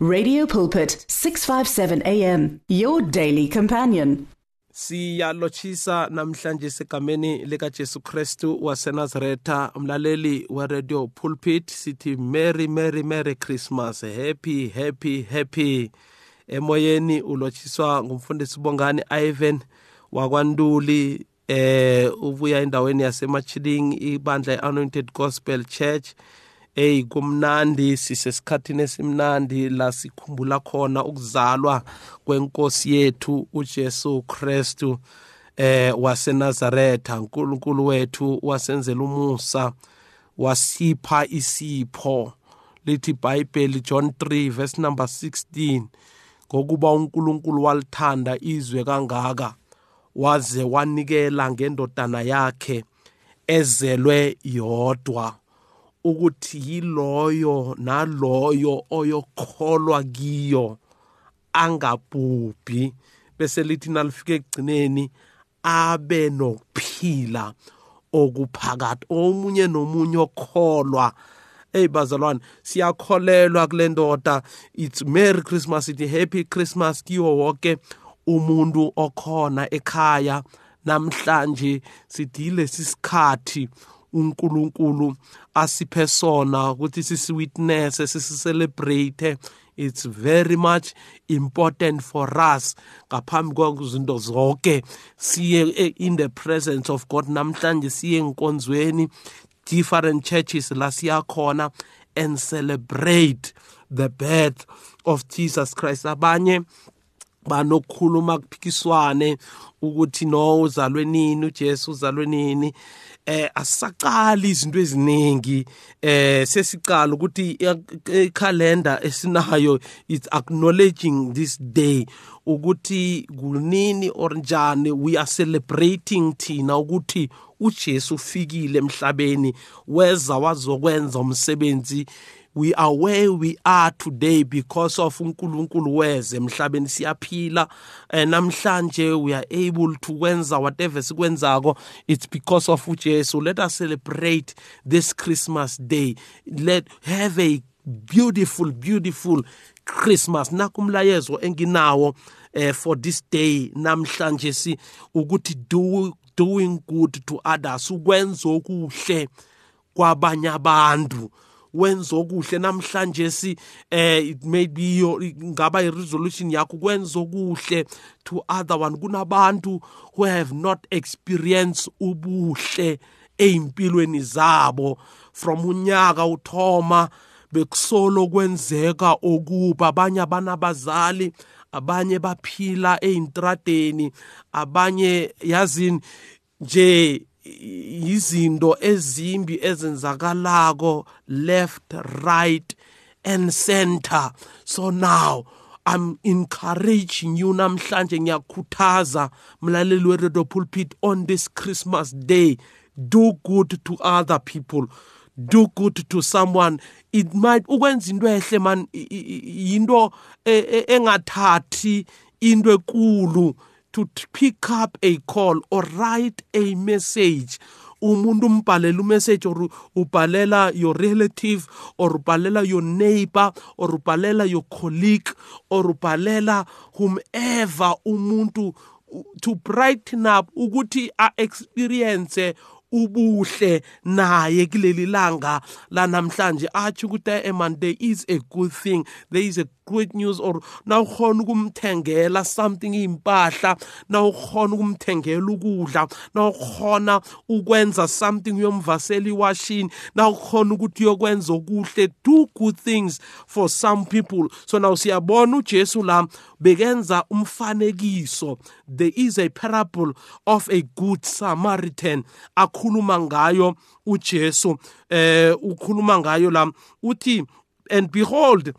Radio Pulpit 657 AM your daily companion Siyalochisa namhlanje segameni lika Jesu Kristu waseNazaretha umlaleli wa Radio Pulpit sithi Merry Merry Merry Christmas happy happy happy emoyeni ulochiswa ngumfundisi Bongani Ivan wakwanduli eh ubuya endaweni yasemachiling ibandla iAnointed Gospel Church eyi kumnandi sisesikhathini esimnandi la sikhumbula khona ukuzalwa kwenkosi yethu uJesu Kristu eh waseNazaretha uNkulunkulu wethu wasenzela umusa wasipha isipho lithi iBhayibheli John 3 verse number 16 ngokuba uNkulunkulu walithanda izwe kangaka waze wanikela ngendodana yakhe ezelwe yodwa ukuthi yiloyo naloyo oyokholwa kiyo angabhubhi bese lithi nalifike ekugcineni abe nokuphila okuphakathi omunye nomunye okholwa eyi bazalwane siyakholelwa kule ndoda it's merry christmas ithi happy christmas kiwo wonke umuntu okhona ekhaya namhlanje sidile sisikhathi uNkulunkulu asiphe sona ukuthi sisiwitness sisicelebrate it's very much important for us ngaphambi kwezinto zonke siye in the presence of god namhlanje siye enkonzweni different churches la siyakhona and celebrate the birth of jesus christ abanye banokukhuluma kuphikiswane ukuthi no uzalwe nini uJesu uzalwe nini eh asisaqali izinto eziningi eh sesicala ukuthi ikhalenda esinayo it's acknowledging this day ukuthi kunini or njani we are celebrating thina ukuthi uJesu ufikile emhlabeni weza wazokwenza umsebenzi we are where we are today because of uNkulunkulu weze emhlabeni siyaphila eh, namhlanje we are able to kwenza whatever sikwenzako it's because of uJesu let us celebrate this Christmas day let have a beautiful beautiful Christmas nakumlayezo enginawo eh for this day namhlanje si ukuthi do doing good to others ukwenza okuhle kwabanye abantu wenza okuhle namhlanje si eh maybe ngaba i-resolution yakho kwenza okuhle to other one kunabantu who have not experienced ubuhle ezimpilweni zabo from unyaka uthoma bekusolo kwenzeka okuba abanye abanabazali abanye baphila eintradeni abanye yazini nje izinto ezimbi ezenzakalako left right and center so now i'm encouraging you namhlanje ngiyakhuthaza mlaleli weredo pulpit on this christmas day do good to other people do good to someone it might ukwenza into ehle man yinto e, e, engathathi into ekulu to pick up a call or write a message umuntu umbhalela umessage or ubhalela your relative or ubhalela your neighbor or ubhalela your colleague or ubhalela whomever umuntu to brighten up ukuthi a-experience ubuhle naye kuleli langa lanamhlanje athi ukuthi eman there is a good thing there is a great news or nawukhona ukumthengela something impahla nawukhona ukumthengela ukudla nawukhona ukwenza something uyomvasela iwashini nawukhona ukuthi uyokwenza okuhle do good things for some people so now siyabona ujesu la bekenza umfanekiso there is a parable of a good samaritan Akho ngayo uJesu eh ukhuluma ngayo la uthi and behold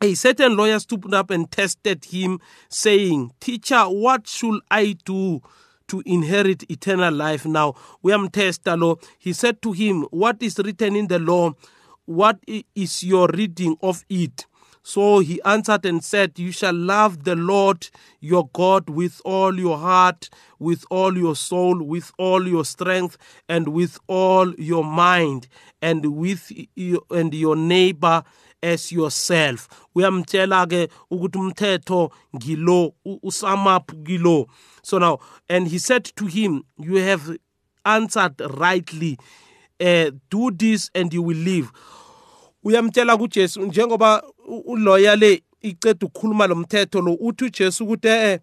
a certain lawyer stooped up and tested him saying teacher what should I do to inherit eternal life now uyamtesta lo he said to him what is written in the law what is your reading of it so he answered and said, You shall love the Lord your God with all your heart, with all your soul, with all your strength, and with all your mind, and with you, and your neighbor as yourself so now and he said to him you have answered rightly uh, do this and you will live uyamtshela kujesu njengoba uloya le iceda ukukhuluma lo mthetho lo uthi ujesu ukuthi ee eh, eh,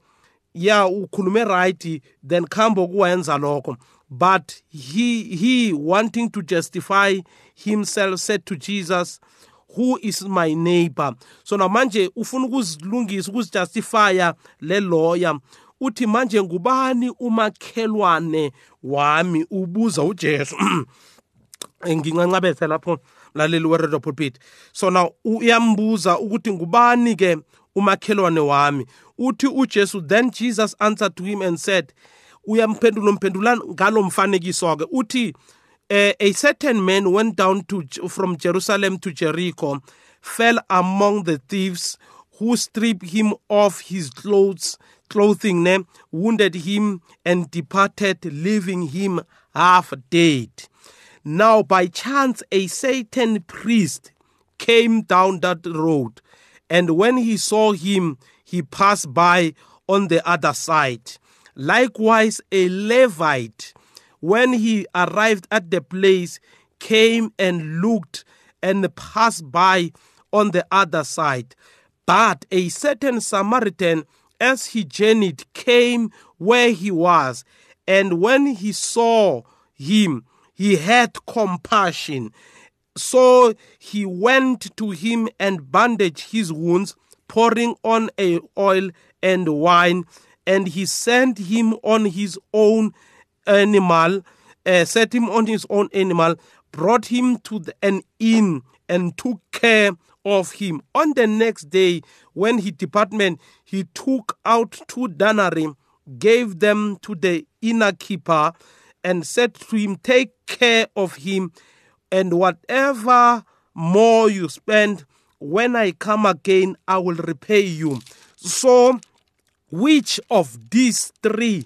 ya ukhulume right then khambe okuwenza lokho but he, he wanting to justify himself said to jesus who is my neighbor so namanje ufuna ukuzilungisa ukuzijustifya le lawyer uthi manje ngubani umakhelwane wami ubuza ujesu ngincancabese lapho mlaleli weredio pulpit so now uyambuza ukuthi ngubani ke umakhelwane wami uthi ujesu then jesus answered to him and said uyamphendula umphendula ngalo mfanekiso-ke uthi uh, a certain man went down to, from jerusalem to jericho fell among the thieves who stripped him of his clothes clothing ne wounded him and departed leaving him half dead now, by chance, a Satan priest came down that road, and when he saw him, he passed by on the other side. Likewise, a Levite, when he arrived at the place, came and looked and passed by on the other side. But a certain Samaritan, as he journeyed, came where he was, and when he saw him, he had compassion. So he went to him and bandaged his wounds, pouring on a oil and wine, and he sent him on his own animal, uh, set him on his own animal, brought him to the, an inn, and took care of him. On the next day, when he departed, he took out two denarii, gave them to the innkeeper, and said to him, Take care of him, and whatever more you spend, when I come again, I will repay you. So, which of these three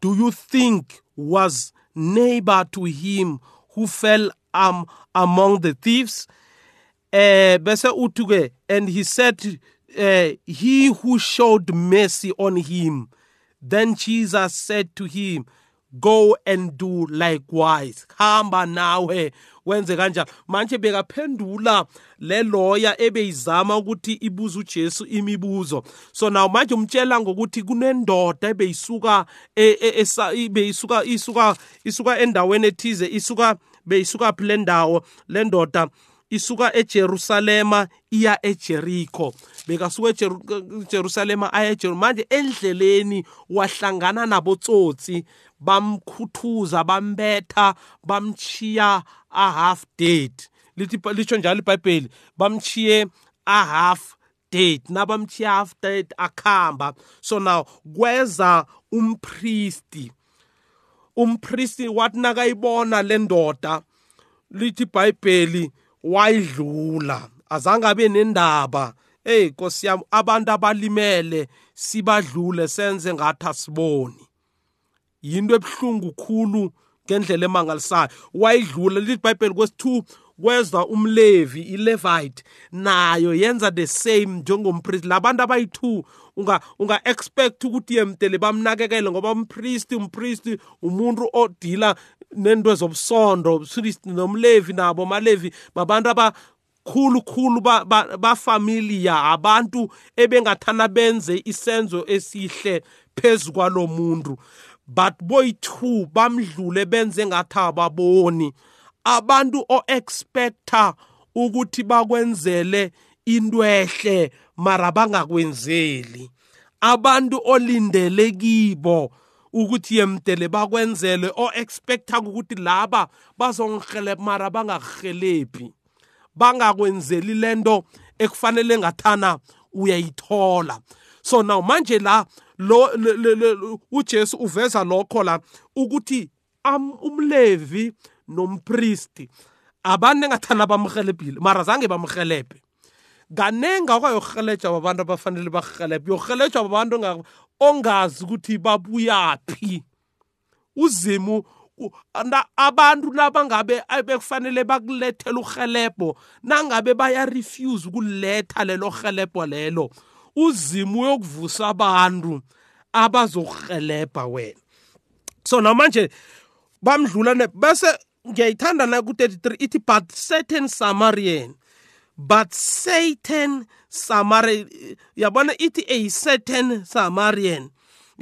do you think was neighbor to him who fell um, among the thieves? Uh, and he said, uh, He who showed mercy on him. Then Jesus said to him, go and do likewise hamba nawe wenze kanjalo manje bekaphendula le lawyer ebeyizama ukuthi ibuze uJesu imibuzo so now manje umtshela ngokuthi kunendoda ebeyisuka ebeyisuka e, isuka isuka endaweni ethize isuka beyisuka phi le ndawo le ndoda isuka eJerusalema iya eJericho bekasuka eJerusalema aya eJericho manje endleleni wahlangana nabotsotsi bamkhuthuza bambetha bamchiya a half dead lithi lisho njalo ibhayibheli bamchiye a half dead nabamchiya half dead akhamba so now kweza umpristi umpristi wathi nakayibona le ndoda lithi ibhayibheli wayidlula azange abe nendaba eyi nkosi yami abantu abalimele sibadlule senze ngathi asiboni yinto ebuhlungu khulu ngendlela emangalisayo wayidlula lithi ibhayibheli kwesi-2 kweza umlevi ilevite nayo yenza the same njengompristi labantu abayi-two unga-expect unga ukuthi yemdele bamnakekele ngoba umpristi umpristi umuntu odila nento ezobusondo umpristi nomlevi nabo malevi babantu aba khulu khulu bafamiliya ba, ba abantu ebengathana benze isenzo esihle phezu kwalo muntu but boyi-2 bamdlule benze ngathi ababoni abantu o-expecta ukuthi bakwenzele intwehle mara bangakwenzeli abantu olindele kibo ukuthi yemdele bakwenzele o-expecta ukuthi laba bazongihelebha mara bangakuhelebhi bangakwenzeli lento ekufanele ngathana uyayithola so now manje la lo uJesu uveza lokho la ukuthi umlevi nompristi abantu engathanda bamhelebhile mara zange bamhelebhe kanenga okayohelejwa babantu abafanele bahelebhe yohelejwa babantu ongazi ukuthi babuyaphi uzimu abantu nabangabe eh, bekufanele bakulethele uhelebho nangabe bayarefuse ukuletha lelo helebho lelo uzimo uyokuvusa abantu abazokuhelebha wena so namanje bamdlula bese ngiyayithanda na ku-33 ithi but certain samarian but satan samarian yabona ithi a certain samarian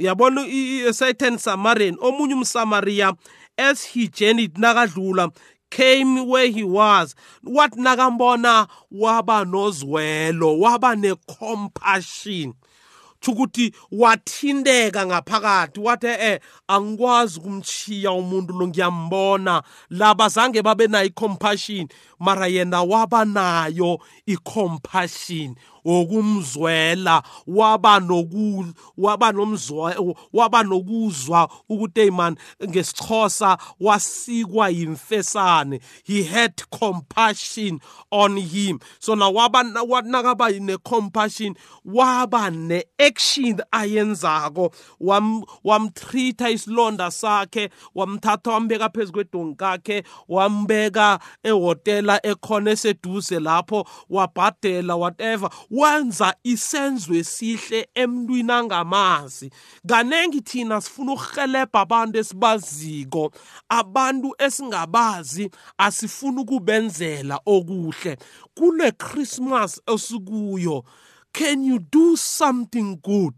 yabona i-certain samarian omunye umsamariya as he journeyed nakadlula came where he was wathi nakambona waba nozwelo waba necompassion chukuthi wathindeka ngaphakathi wathi eh angikwazi kumchiya umuntu lo ngiyambona laba zange babe nayo icompassion mara yena waba nayo icompassion okumzwela waba nokul waba nomzwa waba nokuzwa ukuthi eyiman ngesixhosa wasikwa yimfesane he had compassion on him so now waba nakaba ne compassion waba ne action ayenzako wam wamtreata isilonda sakhe wamthatha wambeka phezulu kwedongi kakhe wambeka ehotela ekhona eseduze lapho wabhadela whatever wenza isenzo esihle emntwini angamazi kanengi thina sifuna ukurhelebha abantu esibaziko abantu esingabazi asifuni ukubenzela okuhle kule christmas esikuyo can you do something good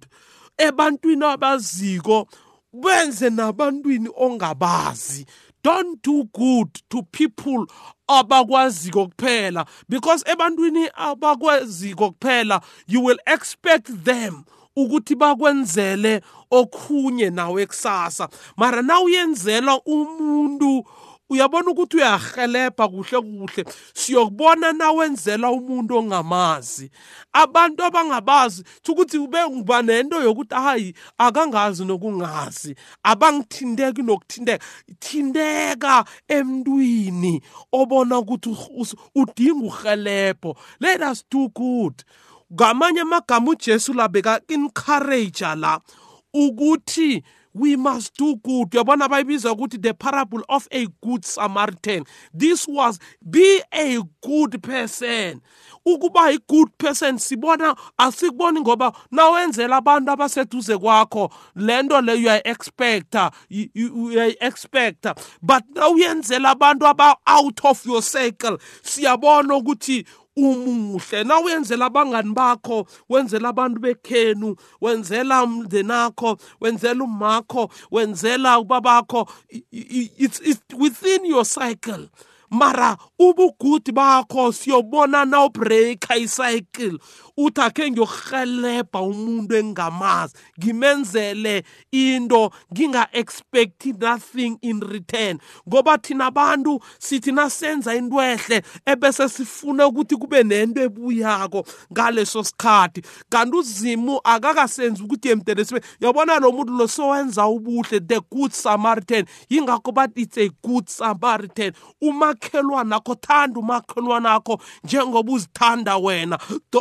ebantwini abaziko benze nabantwini ongabazi don't do good to people abakwaziko kuphela because ebantwini abakwaziko kuphela you will expect them ukuthi bakwenzele okhunye nawe kusasa mara nawuyenzelwa umuntu uyabona ukuthi uyahelebha kuhle kuhle siyokubona nawenzela umuntu ongamazi abantu abangabazi ukuthi ube ngiba nento yokuthi hayi akangazi nokungazi abangithindeki nokuthinteka thinteka emntwini obona ukuthi udinga uhelebho let us do good ngamanye amagama ujesu labeka-encourage la ukuthi we must do good uyabona bayibiza ukuthi the parable of a good samaritan this was be a good person ukuba i-good person sibona asikuboni ngoba nawenzela abantu abaseduze kwakho le nto le uyayi-expecta uyayi-expecta but nawuyenzela abantu aba-out of your circle siyabona ukuthi umuhle na uyenzela abangani bakho wenzela abantu bekhenu wenzela umndenakho wenzela umakho wenzela ubabakho it's, it's within your cycle mara ubugudi bakho siyobona na ubreaka icycle uthi akhe ngiyokuhelebha umuntu engingamazi ngimenzele into nginga-expecti nothing in return ngoba thina abantu sithi nasenza into ehle ebese sifuna ukuthi kube nento ebuyako ngaleso sikhathi kanti uzimu akakasenzi ukuthi emdelesibe yabona lo muntu lo sowenza ubuhle the good samaritan yingakho bathi it's a good samaritan umakhelwanakho thanda umakhelwanakho njengoba uzithanda wena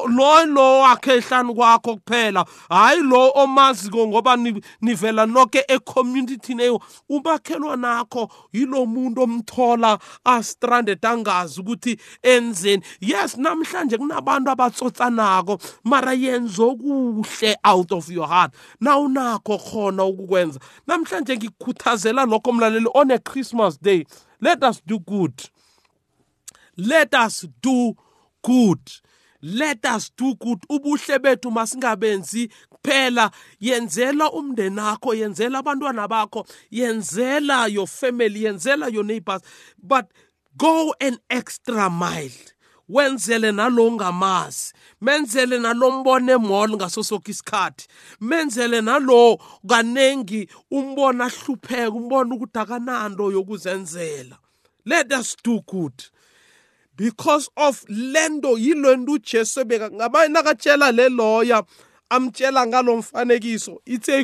lo hayi lo wakhe ehlanu kwakho kuphela hayi lo omaziko ngoba nivela noke ecommunity neyo umakhelwa nakho yilo muntu omthola astranded angazi ukuthi enzeni yes namhlanje kunabantu abatsotsanako mara yenza okuhle out of your heart nawunakho khona ukukwenza namhlanje ngikukhuthazela lokho mlaleli on a christmas day let us do good let us do good let us do good ubuhle bethu masingabenzi kuphela yenzela umndeni wakho yenzela abantwana bakho yenzela your family yenzela your neighbors but go an extra mile wenzele nalo ongamazi menzele nalombona emall ngaso sonke isikhathi menzele nalo kaningi umbona ahlupheka umbona ukuthi akananto yokuzenzela let us do good because of lento yilwe nto ujesu ebeka ngamanye nakatshela le loya amtshela ngalo mfanekiso ithe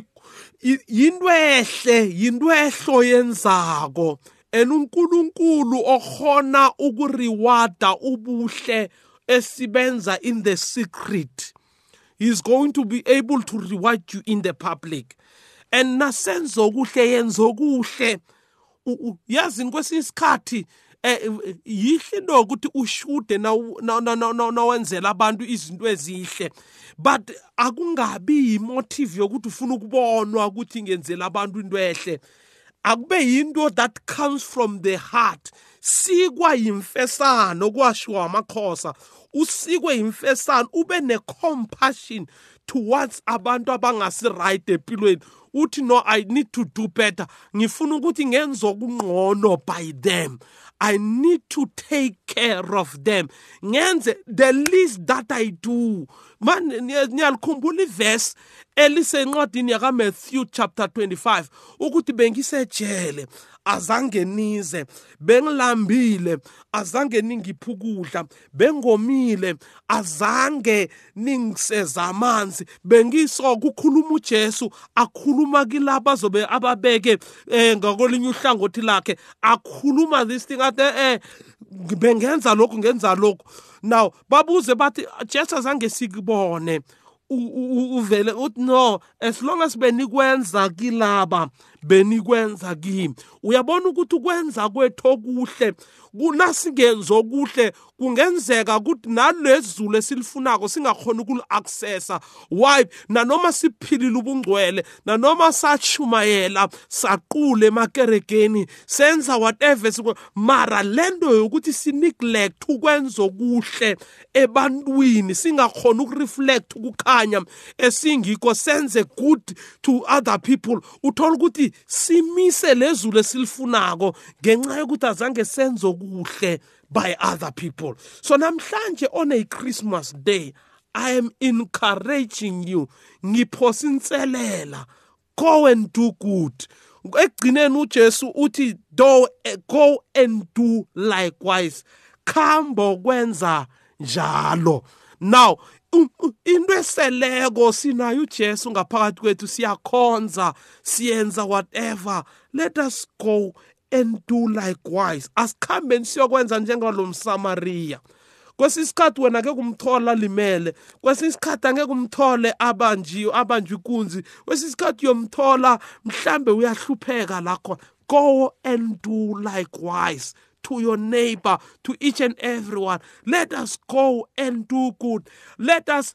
yinto ehle yinto ehlo yenzako and unkulunkulu okhona ukuriwada ubuhle esibenza in the secret is going to be able to reward you in the public and nasenza okuhle yenza okuhle yazini kwesinye isikhathi Eh, eh, yihle into ukuthi ushude nawenzela abantu izinto ezihle but akungabi yimotive yokuthi ufuna ukubonwa ukuthi ngenzela abantu into ehle akube yinto that comes from the heart sikwa yimfesana okwashiwa amakhosa usikwe yimfesana ube ne-compassion towards abantu abangasiright empilweni uthi no i need to do better ngifuna ukuthi ngenze okungqono by them i need to take care of them ngenze the least that i do man niyalikhumbula ivesi elisencwadini yakaMatthew chapter 25 ukuthi bengisejele azange nize bengilambile azange ningiphe ukudla bengomile azange ningiseza amanzi bengisoka ukhuluma uJesu akhuluma kilabo azobe ababeke eh, ngakolinye uhlangothi lakhe akhuluma this thing athi eh, eh bengenza lokhu ngenza lokhu now babuze bathi Jesu azange sikubone uvele uthi no as long as benikwenza kilaba benikwenza kimi uyabona ukuthi ukwenza kwethu okuhle kunasingenza okuhle kungenzeka ukuthi nalezulu esilifunako singakhona ukuli-accessa why nanoma siphilile ubungcwele nanoma sashumayela saqule emakerekeni senza whatever mara lento yokuthi si-neglect ukwenza okuhle ebantwini singakhona ukureflect ukukhanya esingikho senze good to other people uthola ukuthi ukuthi simise lezulu esilifunako ngenxa yokuthi azange senzo kuhle by other people so namhlanje on a christmas day i am encouraging you ngiphosa inselela go and do good ekugcineni ujesu uthi do go and do likewise khamba okwenza njalo now into eseleko sinayo ujesu ngaphakathi kwethu siyakhonza siyenza whatever let us go and do likewise asikhambeni siyokwenza njengalo msamariya kwesinye isikhathi wena ke kumthola limele kwesinye isikhathi angeke umthole abanjiyo abanjwe ikunzi kwesinye isikhathi uyomthola mhlambe uyahlupheka la khona go and do likewise to your neighbor, to each and everyone. Let us go and do good. Let us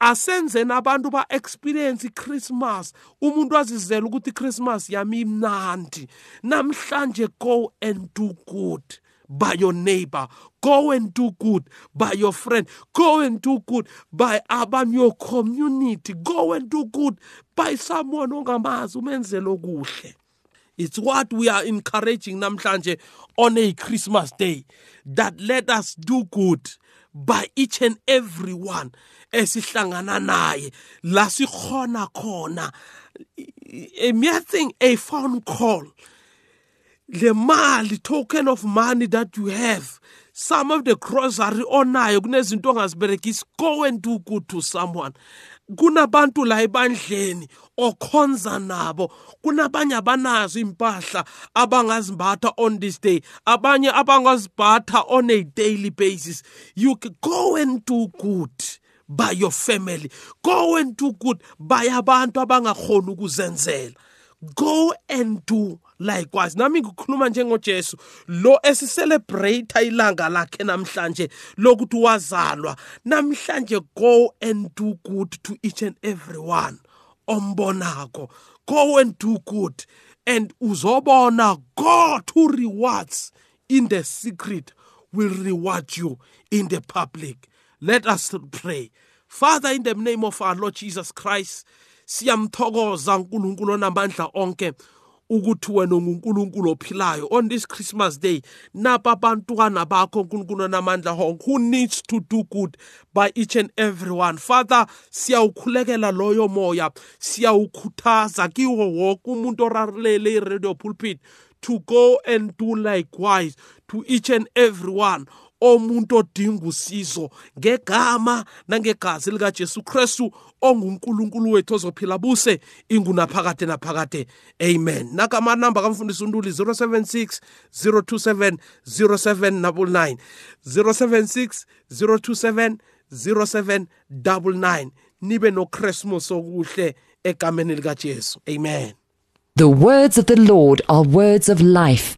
asenzeni abantu ba-experience ichristmas umuntu azizela ukuthi ichristmas yami imnandi namhlanje go and do good by your neighbor go and do good by your friend go and do good by abantu your community go and do good by someone ongamazi umenzelo kuhle It's what we are encouraging namhlanje on a Christmas day that let us do good by each and every one esihlangana naye la sikhona khona a mere thing a phone call the mali token of money that you have some of the grocery onayo kunezinto ongaziberekisi go and do good to someone kunabantu la ebandleni okhonza nabo kunabanye abanazo impahla abangazimbatha on this day abanye abangazibhatha on a daily basis you go and do good by your family go and do good by abantu abangakhona ukuzenzela go and do likewise nami ngikhuluma njengojesu lo esicelebrate ilanga lakhe namhlanje lokuthi wazalwa namhlanje go and do good to each and everyone ombonako go and do good and uzobona god who rewards in the secret will reward you in the public let us pray father in the name of our lord jesus christ siyamthokoza uNkulunkulu onamandla onke ukuthi wena unguNkulunkulu ophilayo on this Christmas day napa abantwana bakho uNkulunkulu onamandla onke who needs to do good by each and everyone father siyawukhulekela loyo moya siyawukhuthaza kiwo wonke umuntu orarulele i-radio pulpit to go and do likewise to each and everyone omuntu odinga usizo ngegama nangegazi likaJesu Kristu onguNkulunkulu wethu ozophila buse ingunaphakade naphakade amen nakama namba kamfundisi untuli 076 027 0799 076 027 0799 nibe nochristmas okuhle egameni likaJesu amen The words of the Lord are words of life